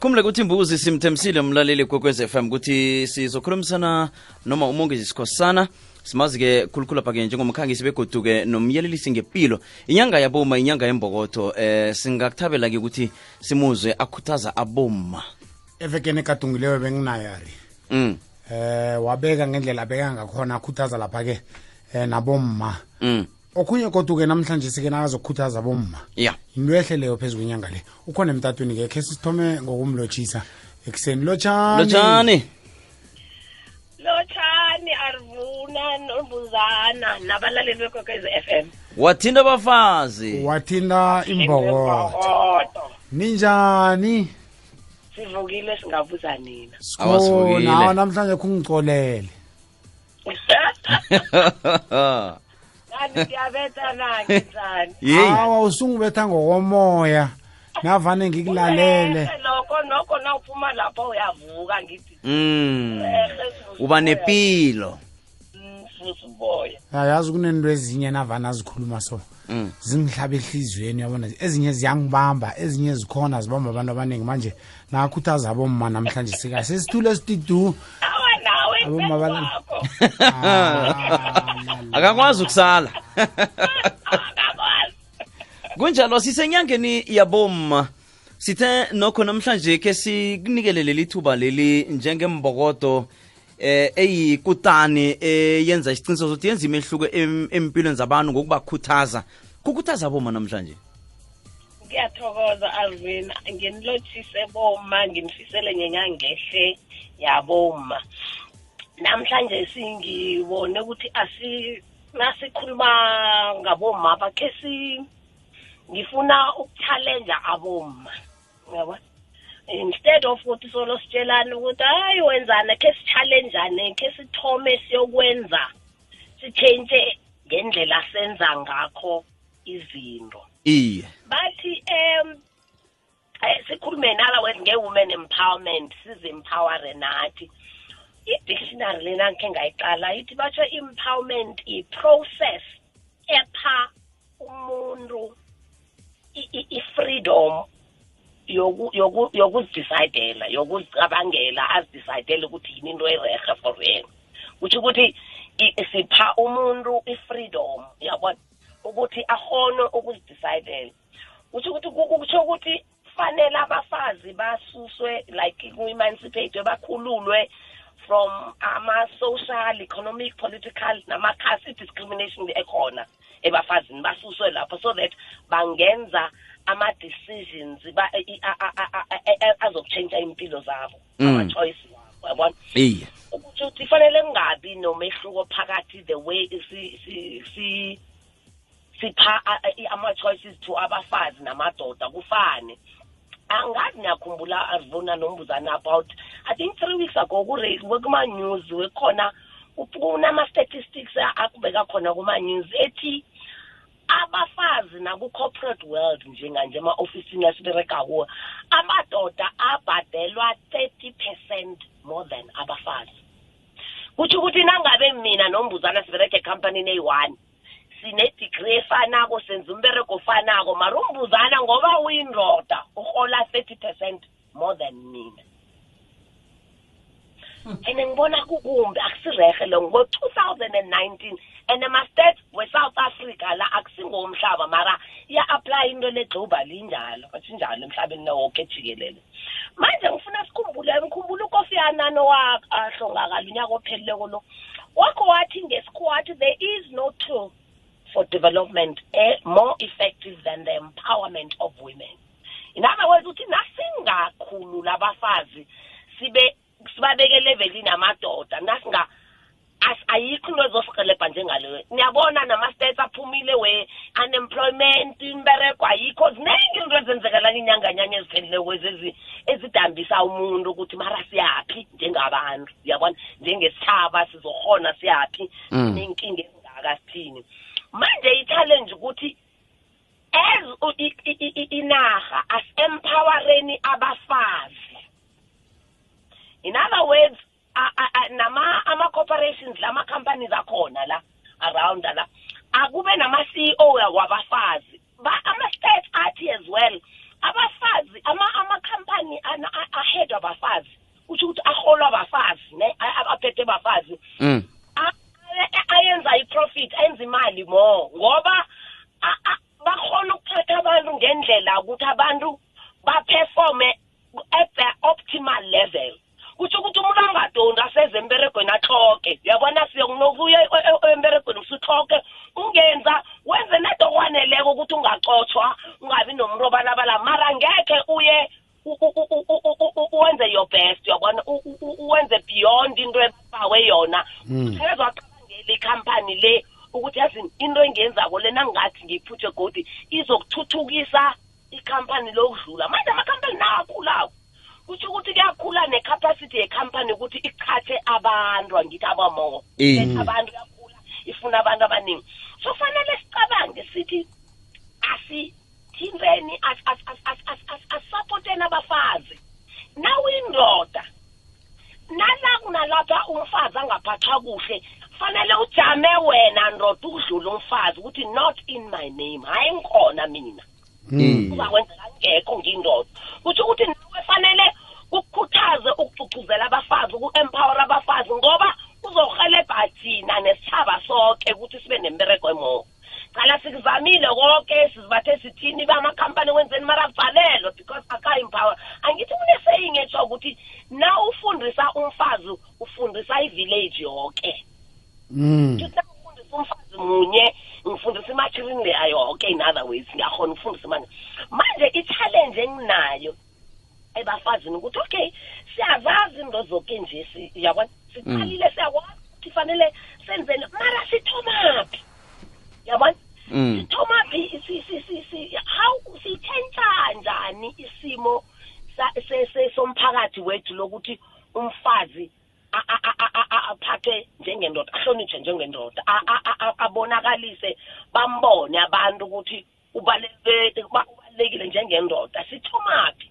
kumle kuthi mbuzi simthemsile umlaleli kwekwez FM ukuthi sizokhulumisana noma umongezi sikhosana simazi-ke khulukhulu apha-ke njengomkhangisi begoduke nomyelelisi ngempilo inyanga yaboma inyanga yembokotho eh singakuthabela-ke ukuthi simuzwe akhuthaza aboma evekeni ekadungileyo benginayari. Mm. eh wabeka ngendlela abeka ngakhona akhuthaza lapha-ke eh nabomma. Mm. Okhunye kodwa-ke namhlanje sike nakazokhuthaza bomma. Ya. Into ehle leyo phezu kwenyanga le. Ukhona emtatweni-ke khe sithome ngokumlotshisa. Ekuseni. Lotshani! Lotshani! Lotshani arvuna nombuzana nabalaleli bekwekwez f m. Wathinta abafazi. Wathinta imbokodo ninjani? Sivukile singabuza nina. Awasivukile. nawe namhlanje kungicolele kanti awa usungibetha ngokomoya. Navane ngikulalele. Noko noko nawuphuma lapho uyavuka ngithi mm. Uba Boya." nepilo. Mm, Sisi yazi kunento ezinye navane azikhuluma so. Mm. zingihlaba ehliziyweni yabona? Ezinye ziyangibamba ezinye zikhona zibamba abantu abaningi. Manje nakhuthaza abomma namhlanje sika sesithule esitidu Abomma akakwazi ukusala. Kunjalo sisenyangeni yaboma. Sithe nokho namhlanje ke sikunikele leli thuba leli njengembokodo eh eyikutani eyenza isiqiniso sokuthi yenza imehluko em- empilweni zabantu ngokubakhuthaza. Kukhuthaza boma namhlanje? Ngiyathokoza alvin. Nginilotshise boma nginifisele nyenyangehle yaboma namhlanje singibone ukuthi asi nasikhuluma ngaboma bakhe si ngifuna ukuchallenge aboma yabo instead of ukuthi solo sitshelane ukuthi hayi wenzana khe sichallengeane khe sithome siyokwenza sitshentshe ngendlela senza ngakho izinto. Iye. Bathi um sikhulume nala wethu nge-women empowerment sizi-empowere nathi. I-dictionary lena ngikhe ngayiqala ithi batsho empowerment i-process epha umuntu i-freedom yoku- yoku- yokuzidecidela yokuzicabangela azidecidele ukuthi yini into erehe for yena. Kutho ukuthi sipha umuntu i-freedom yabona? Ukuthi akhone ukuzidecidela kutho ukuthi ku- kutsho ukuthi fanele abafazi basuswe like ku-emancipate bakhululwe from ama-social economic political nama-caste discrimination ekhona ebafazini. Basuswe lapho so that bangenza ama-decisions a- a- a- azokutshentsha impilo zabo Mm. ama-choice yabona? Ukuthi ukuthi fanele kungabi nomehluko phakathi the way si si si sipha ama-choices to abafazi namadoda kufane angazi ngiyakhumbula arivuna nombuzana about i think three weeks ago kure- kuma-news wekhona kunama-statistics a- akubeka khona kuma-news ethi abafazi naku-corporate world njenganje ema-ofisini asibereka kuwo amadoda abhadelwa 30 percent more than abafazi. Kutho ukuthi nangabe mina nombuzana sibereka ekampanini eyi-one sine-degree efanako senza umbereko ofanako. Mara umbuzana ngoba uyindoda uhola 30 percent more than mina. And ngibona kukumbi akusirehe lo ngo-2019 and ama-stats we-south africa la akusingomhlaba mara iya-aplya into le-global injalo bathi njalo emhlabeni nawoke jikelele. Manje ngifuna sikhumbule ngikhumbula ukofi anano wahlongakala unyaka ophelileko lo. Wakho wathi ngesikhuwa wathi there is no tool for development eh, more effective than the empowerment of women. In other words uthi nasingakhulula abafazi sibe sibabeke levelini amadoda nasinga as- ayikho into ezosihelebha njengaleyo. Niyabona nama-stats aphumile we-unemployment imbereko ayikho ziningi into ezenzekela inyanganyanya eziphelileko ezidambisa umuntu ukuthi mara siyaphi njengabantu uyabona? Njengesithaba sizohona siyaphi? Mm. sinenkinga ezingaka sithini manje i-challenge ukuthi as u- i- i- i- i- inarha as-empowereni abafazi. In other words a- a- a- nama ama-corporations la ama-companies akhona la around la akube nama-ceo wabafazi. Ba- ama-stats ebawe yona ungeze wacabangela ikhampani le ukuthi yazi into engiyenzako lena ngathi ngiyiphuthe godi izokuthuthukisa ikhampani lokudlula manje amakhampani nawo akhulako kutsho ukuthi kuyakhula necapacity yekhampani ukuthi iqhathe abantu angithi Eh. Ilethe abantu yakhula ifuna abantu abaningi so fanele sicabange sithi asithinteni as- as- as- as- as- as- asisapoteni abafazi nawuyindoda nala kunalapha umfazi angaphathwa kuhle. Fanele ujame wena ndoda ukudlula umfazi ukuthi not in my name. Hayi ngikhona mina. Mm. kuzakwenzeka ngekho ngiyindoda kutsho ukuthi nawe fanele ukukhuthaze ukugcugcuzela abafazi uku-empower abafazi ngoba uzohelebha thina nesitshaba sonke ukuthi sibe nembereko emo cala sikuzamile konke sizibathe sithini bamakhampani wenzeni mara valelwe because aka-empower angithi kuneseying etsho ukuthi na ufundisa umfazi ufundisa ivillage yonke Mm. Ngithi ngifundisa umfazi munye ngifundisa imachirini leya yonke in other ways ngiyakhona ukufundisa imanje manje i-challenge enginayo ebafazini ukuthi okay siyazazi into zonke nje si- yabona siqalile siyakwazi ukuthi fanele senzele mara sithomaphi yabona Mm. sithomaphi si- si- si- si- how sitshentsha njani isimo somphakathi wethu lokuthi umfazi aphathe njengendoda ahlonitshe njengendoda. Abonakalise bambone abantu ukuthi ubalulekile njengendoda. Sithomaphi?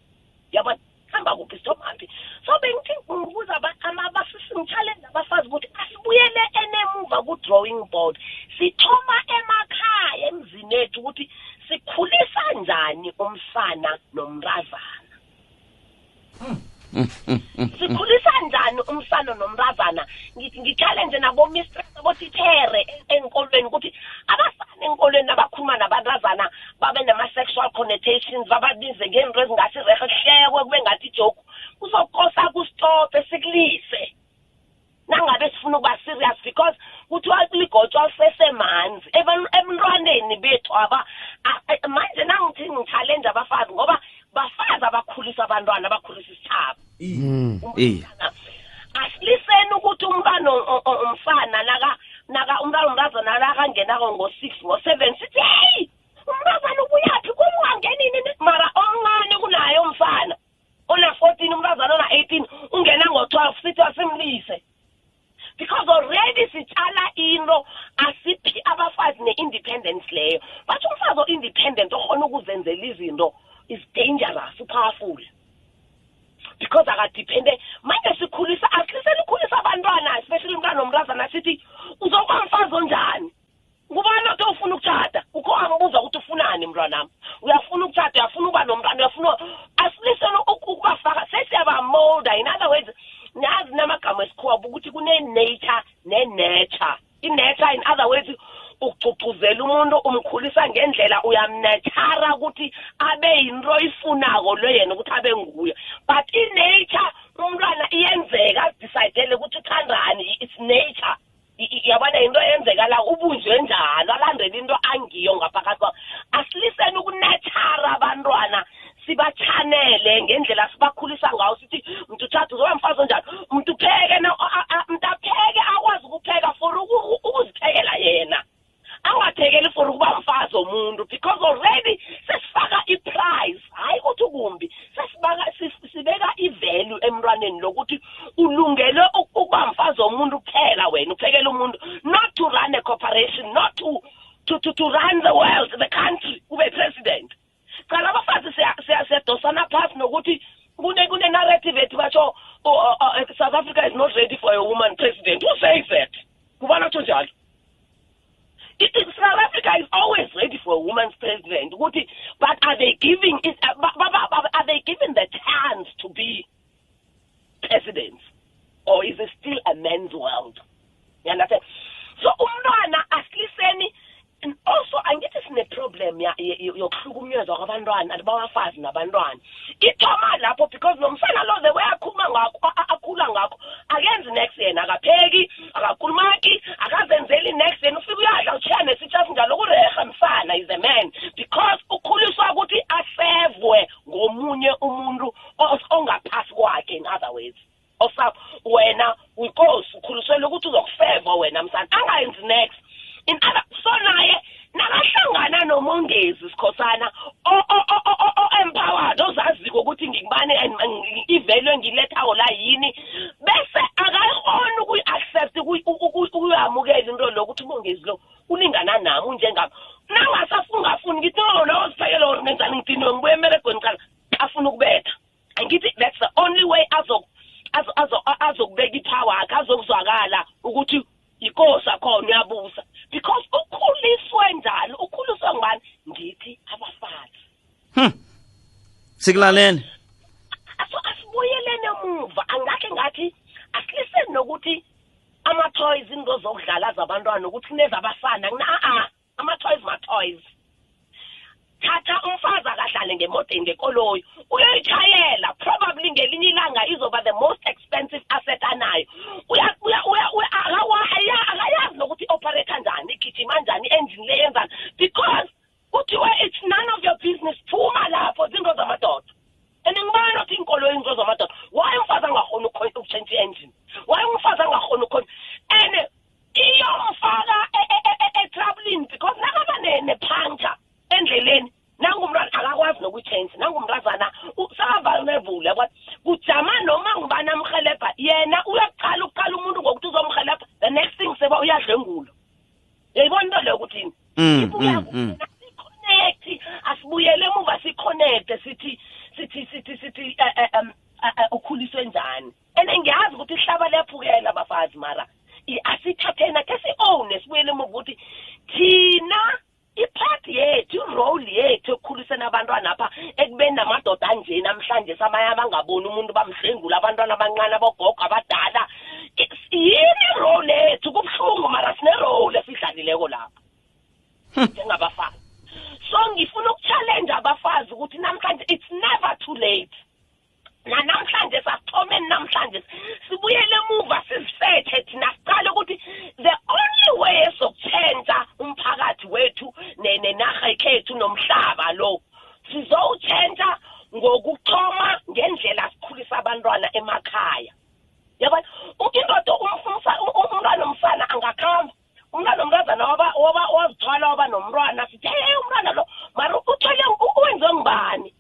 Yabona hamba kuphi sithomaphi? So bengithi ngibuza aba- ama- abafisi ngitshalenje abafazi ukuthi asibuyele enemuva ku-drawing board. Sithoma emakhaya emzini ethu ukuthi sikhulisa njani umsana nomrazana sikhulisa njani umsana nomrazana ngitshalenje nabomistress abotithere enkolweni ukuthi abafana enkolweni abakhuluma nabantazana babe nama-sexual connotations bababize ngento ezingathi rehe kuhlekwe kube ngathi ijoke kuzokosa kusitope sikulise. Nangabe sifuna ukuba serious because kuthiwa ligotshwa lisesemanzi. Eban- emntwaneni bethu aba manje nangithi ngitshalenje abafazi ngoba bafazi abakhulisa abantwana abakhulisa isithaba Mm. Eh. umfana asiliseni ukuthi umntwana o- o- umfana naka naka umntwana umntazana nakangenako ngo-six ngo-seven sithi heyi umntazana ubuyaphi? Kumwangenini mara omncane kunaye umfana. Ona-fourteen umntazana ona-eighteen ungena ngo-twelve sithi asimlise. Because already sitshala into asiphi abafazi ne-independence leyo. Bathi umfazi o-independent okhona ukuzenzela izinto is dangerous upowerful because akadiphende manje sikhulisa asilisele ukhulisa abantwana especially umntwana nomntazana sithi uzokuba mfazi onjani? Ngubani othi ufuna ukutshata ukho angibuza ukuthi ufunani mntwanami uyafuna ukutshata uyafuna ukuba nomntwana uyafuna asilisele uku- ukubafaka sesiyabamolda. In other words nazi namagama esikhuwa ukuthi kune-nature ne-nature i-nature in other words ugcugcuzela umuntu umkhulisa ngendlela uyamnethara ukuthi abe yinto oyifunako lo yena ukuthi abe nguye. Woman's president. But are they giving it? Uh, are they given the chance to be presidents, or is it still a man's world? You understand? So umntwana asiliseni also angithi sine-problem ya- ye- ye- yokuhlukunyezwa kwabantwana babafazi nabantwana. Ithoma lapho because nomsana lo the way akhuluma ngakho a- a- akhula ngakho akenzi next yena akapheki akakhulumaki akazenzeli next yena. Ufike uyadla utshiya nesitsha sinjalo kureha msana is a man. Because ukhuliswa ukuthi asevwe ngomunye umuntu os- ongaphasi kwakhe in other words. Osa wena uyinkosi ukhuliselwe ukuthi uzokufeva wena msana. Angayenzi next. In other so naye nakahlangana nomongezi sikhosana o- o- o- o- o- o-empowered ozaziko ukuthi ngingibani and ng- ivalue engilethako la yini bese akayikhoni ukuyi-accept ukuyi- uku- uku- ukuyamukela into lo ukuthi umongezi lo ulingana nami unjengami nangasafungafuni ngithi no lo ziphekele or ngenzani ngidiniwe ngibuye emeregweni qala afuna ukubetha angithi that's the only way azo azo- azo- azokubeka ipower akhe azokuzwakala ukuthi yinkosi akhona uyabusa because ukhuliswe njalo ukhuliswe ngubani? Ngithi abafazi. Hm sikulalele. Aso asibuyelene emuva angakhe ngathi asiliseni nokuthi ama-toys into zokudlala zabantwana ukuthi kunezabafana a ama-toys ma-toys. Thatha umfazi akahlale ngemoteni ngekoloyi. Uyoyitshayela probably ngelinye ilanga izoba the most expensive asset anayo. government thina ipart yethu irole yethu ekukhuliseni abantwana apha ekubeni namadoda anje namhlanje samanye abangaboni umuntu bamhlengula abantwana abancane abogogo abadala. Yini irole yethu? Kubuhlungu mara sinerole esidlalileko lapha. Njengabafazi. So ngifuna ukuchallenge abafazi ukuthi namhlanje it's never too late. Nanamhlanje sasithomeni namhlanje. Sibuyele emuva sizisethe thina. Siqale ukuthi the only way esokutshentsha umphakathi wethu ne- nenarha ekhethu nomhlaba lo sizowutshentsha ngokuthoma ngendlela sikhulisa abantwana emakhaya. Yabona? U- indoda um- umsa- u- u- umntwana omsana angakhamba. Umntwana omntazana waba- waba- wazithwala waba nomntwana sithi hey umntwana lo mara uthole u- wenziwe ngubani?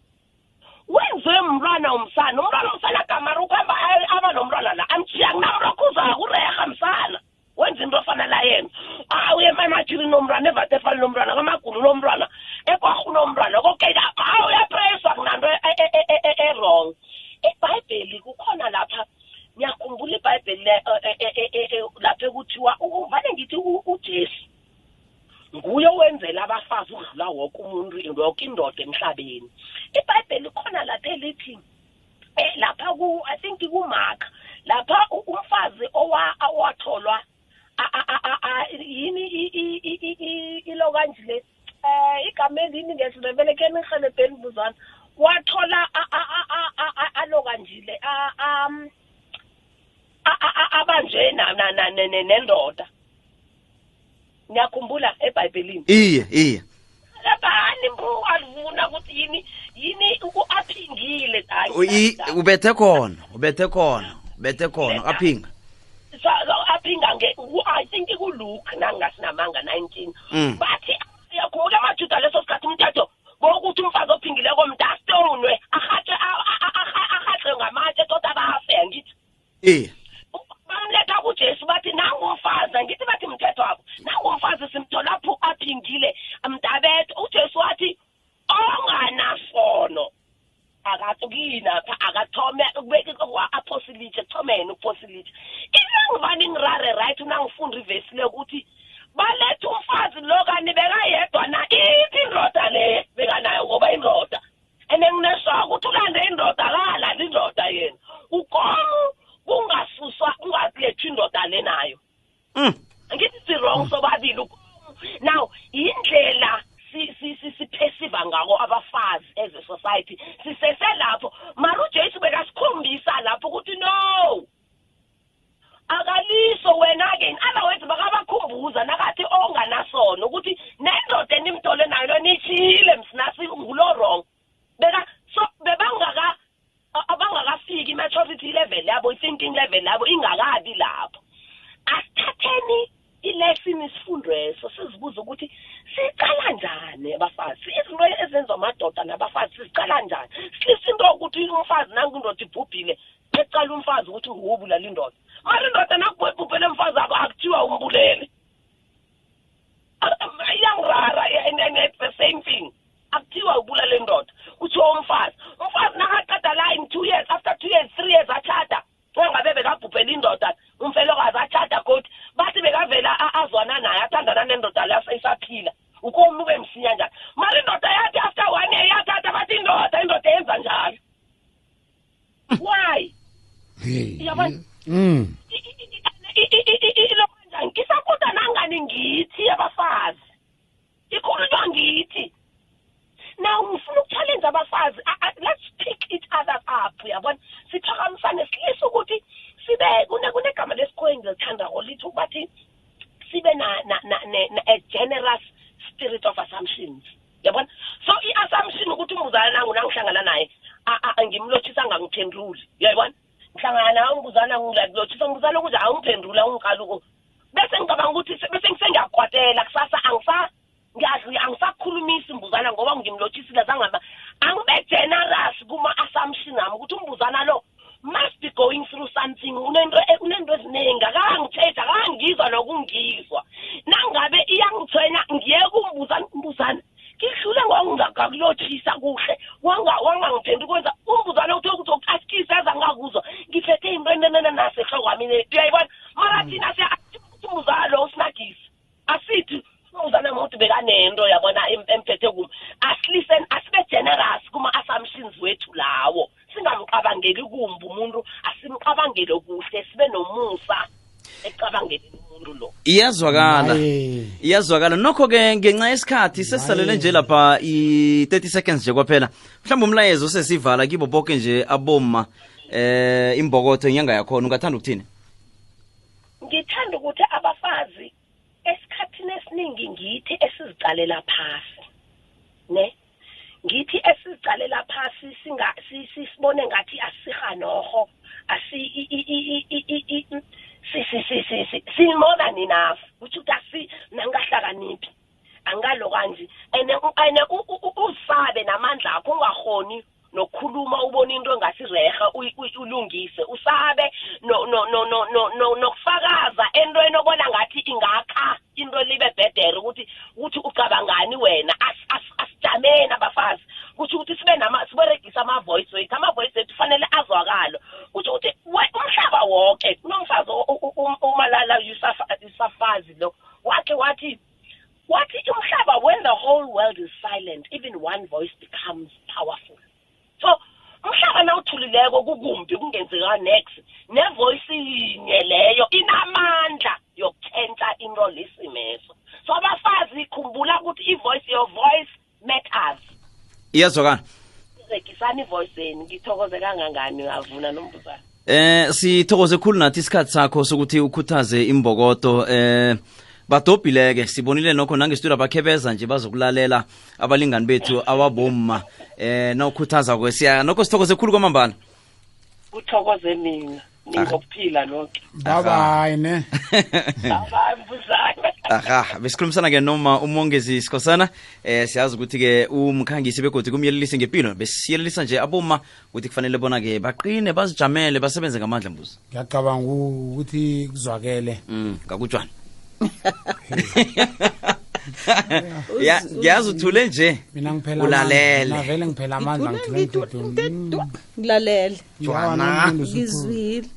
Wenziwe mntwana womsana umntwana womsana gamara ukuhamba aye- aba nomntwana la. Amjiya kunamrokhuza kureha msana. Wenza into ofana la yena. Awuye emamatshini nomntwana evatefani nomntwana kamagulu nomntwana ekwarhu nomntwana kokela awu uyapreswa kunanto e- e- e- e- e- e-wrong ebhayibheli kukhona lapha ngiyakhumbula ibhayibheli le- e- e- e- e- e- lapha ekuthiwa u- vane ngithi u- ujesu. Nguye owenzela abafazi ukudlula woke umuntu yoke indoda emhlabeni. Ibhayibheli khona lapha elithi eh lapha ku i think kumark lapha umfazi owa owatholwa a- a- a- a- a- yini ilokanje le eh igama elini ngesindebele ke nihelebheni buzwana wathola alokanjile a- am- a- a- a- abanje na- na- na- ne- ne- nendoda ngiyakhumbula ebhayibhelini iye iye bani alivuna ukuthi yini yini u- aphingile hayi, U- i- da- da. ubethe khona ubethe khona ubethe khona aphinga Sa- sa- aphinga nge ku- i think kuluke nangasinamanga 19 Mm. bathi siyakhumbula amajuda leso sikhathi umthetho bokuthi umfazi ophingileko mntastonwe arhatlwe ngamatshe tota bafe angithi. Iye bamletha kujesu bathi nangumfazi angithi bathi mthetho wabo nangumfazi simthola phu aphingile mntabetho ujesu wathi onganasono akatukina pha akathome ukubeka kwa-apostlitshe ekuthomeni upostlitshe ingangivani ngirare right? Unangifunda ivesi le ukuthi baletha umfazi lo kani bekayedwa na ithi indoda le bekanayo ngoba indoda and nginesoko ukuthi ulande indoda akalali indoda yena ukomu kungasuswa kungalethwa indoda le nayo Mm. angithi si-wrong sobabili ukomu now yindlela level yabo i-thinking level yabo ingakabi lapho. Asithatheni ilesson isifundweso sizibuza ukuthi siqala njani abafazi? Izinto ezenziwa amadoda nabafazi siziqala njani? Silisa into ukuthi umfazi nangu indoda ibhubhile ecala umfazi ukuthi nguwubulala indoda. Mara indoda nakubhubhele umfazi akho akuthiwa umbulele. Iyangirara and it's the same thing. Akuthiwa ubulala indoda kuthiwa umfazi. Umfazi nakaqeda la in two years after two years three years atshata engabe bekabhubhela indoda umfelokazi atshata kodwa bathi bekavela a- azwana naye athandana nendoda leyo seyisaphila ukomi ube msinya njani mara indoda yathi after one year yathatha bathi indoda indoda yenza njalo why Hey. Yabona? Mm. ilokwenjani ngisakuda nangani ngithi abafazi ikhulunywa ngithi now ngifuna ukuchallenge abafazi A- a- let's pick each other up uyabona siphakamisane silise ukuthi sibe kune kunegama lesikhoe engilithandako lithi bathi sibe na, na, na, ne, na a generous spirit of assumptions yabona so i-assumption ukuthi umbuzana nangu nangihlangana naye a- a- ngimlothisa ngangiphenduli uyayibona? Ngihlangana nawe ngibuzana ngilotshisa ngibuzana ukuthi awungiphendula ungikaluko bese ngicabanga ukuthi se- bese ngisengiyakwatela kusasa angisa ngiyazi angisakhulumisi imbuzana ngoba ngimlothisile zangaba angibe generous kuma-assumption ami ukuthi umbuzana lo must be going through something unento e- unento eziningi akangithetha akangizwa nokungizwa. Nangabe iyangithwena ngiye kumbuzana umbuzana ngidlule ngokungakakulothisa kuhle wanga- wangangiphendi kwenza umbuzana uthe ukuthi ukuaskise eza ngakuzwa ngiphethe into enenene nasehloko mina uyayibona? Mara thina siya- ukuthi umbuzana lo usinagisi. Asithi umuzana muntu bekanento yabona em- emphethe kum. Asilisten asibe generous kuma-assumptions wethu lawo. Singamcabangeli kumbi umuntu asimcabangele kuhle sibe nomusa. Ekucabangeleni umuntu lo. Iyazwakala. Hayi. iyazwakala. Nokho-ke ngenxa yesikhathi sesisalele nje lapha i-30 seconds nje kwaphela mhlawumbe umlayezo sesivala kibo bonke nje aboma eh imbokotho inyanga yakhona ungathanda ukuthini? Ngithanda ukuthi abafazi esikhathini esiningi ngithi esizicalela phasi ne? Ngithi esizicalela phasi singa si- si- sibone ngathi asihanoho asi i- i- i- i- i- i- i- si si si si si. Si more than enough ukuthi ukuthi asi nangahlakaniphi angalo kanje and and u- u- u- usabe namandla akho ungahoni nokukhuluma ubona into uyi- ulungise usabe no no no no no no nokufakaza entweni obona ngathi ingakha into libe bhedere ukuthi ukuthi ucabangani wena As- as- asijameni abafazi. Kuthi ukuthi sibe nama siberegisa ama-voice wethu ama-voice wethu fanele azwakalo kuthi ukuthi umhlaba wonke kunomfazi umalala Yusafa- yusafazi lo wakhe wathi wathi umhlaba when the whole world is silent even one voice becomes powerful. Nawuthulileko kukumbi kungenzeka next. Nevoice yinye leyo inamandla yokutshentsha into lesimeso so abafazi khumbula ukuthi ivoice your voice matters. Iyazwakala rekisani ivoice yenu ngithokoze kangangani avuna nombuzana Eh sithokoze khulu nathi isikhathi sakho sokuthi ukhuthaze imbokodo. Eh badobhileke sibonile nokho nangestudio bakhe beza nje bazokulalela abalingani bethu awabomma. Eh nawukhuthaza kwe siya nokho sithokoze khulu kwamambala. Kuthokoze mina ningokuphila lonke bye bye ne. Mbuzana aha besikhulumisana ke noma umongezi sikhosana eh siyazi ukuthi ke umkhangisi begodi kumyelelise ngempilo besiyelelisa nje aboma ukuthi kufanele bona ke baqine bazijamele basebenze ngamandla mbuzi. Ngiyacabanga ukuthi kuzwakele. Mm ngakutshwana ya yazi uthule nje mina ngiphela ulalele navele ngiphela amandla ngithule ngidudulalela jwana ngizwile